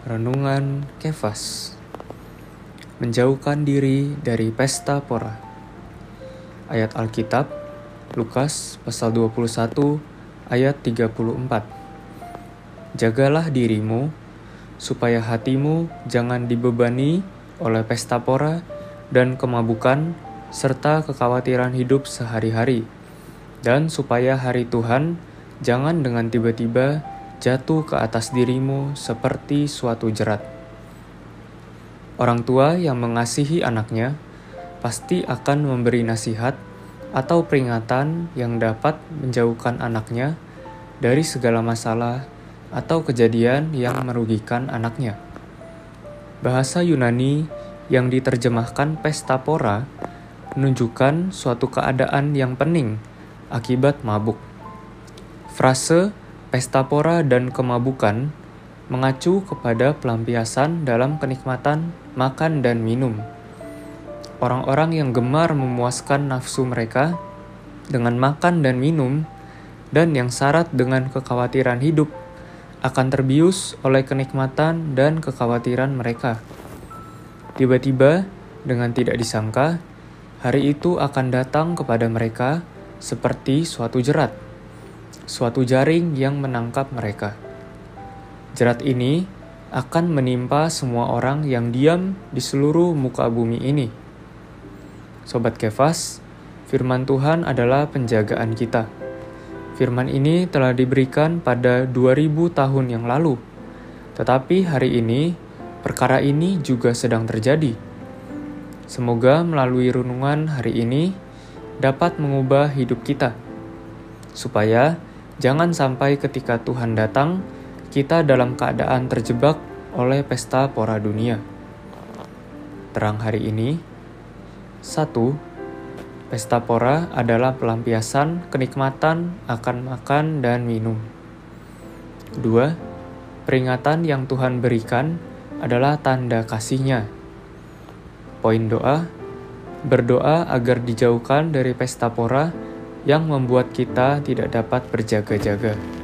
Renungan Kefas. Menjauhkan diri dari pesta pora. Ayat Alkitab Lukas pasal 21 ayat 34 Jagalah dirimu supaya hatimu jangan dibebani oleh pesta pora dan kemabukan serta kekhawatiran hidup sehari-hari. Dan supaya hari Tuhan jangan dengan tiba-tiba jatuh ke atas dirimu seperti suatu jerat. Orang tua yang mengasihi anaknya pasti akan memberi nasihat atau peringatan yang dapat menjauhkan anaknya dari segala masalah atau kejadian yang merugikan anaknya. Bahasa Yunani yang diterjemahkan pesta pora menunjukkan suatu keadaan yang pening akibat mabuk. Frase Pesta pora dan kemabukan mengacu kepada pelampiasan dalam kenikmatan makan dan minum. Orang-orang yang gemar memuaskan nafsu mereka dengan makan dan minum, dan yang syarat dengan kekhawatiran hidup akan terbius oleh kenikmatan dan kekhawatiran mereka. Tiba-tiba, dengan tidak disangka, hari itu akan datang kepada mereka seperti suatu jerat suatu jaring yang menangkap mereka. Jerat ini akan menimpa semua orang yang diam di seluruh muka bumi ini. Sobat Kefas, firman Tuhan adalah penjagaan kita. Firman ini telah diberikan pada 2000 tahun yang lalu. Tetapi hari ini, perkara ini juga sedang terjadi. Semoga melalui renungan hari ini dapat mengubah hidup kita, supaya Jangan sampai ketika Tuhan datang, kita dalam keadaan terjebak oleh pesta pora dunia. Terang hari ini, satu, pesta pora adalah pelampiasan kenikmatan akan makan dan minum. Dua, peringatan yang Tuhan berikan adalah tanda kasihnya. Poin doa, berdoa agar dijauhkan dari pesta pora yang membuat kita tidak dapat berjaga-jaga.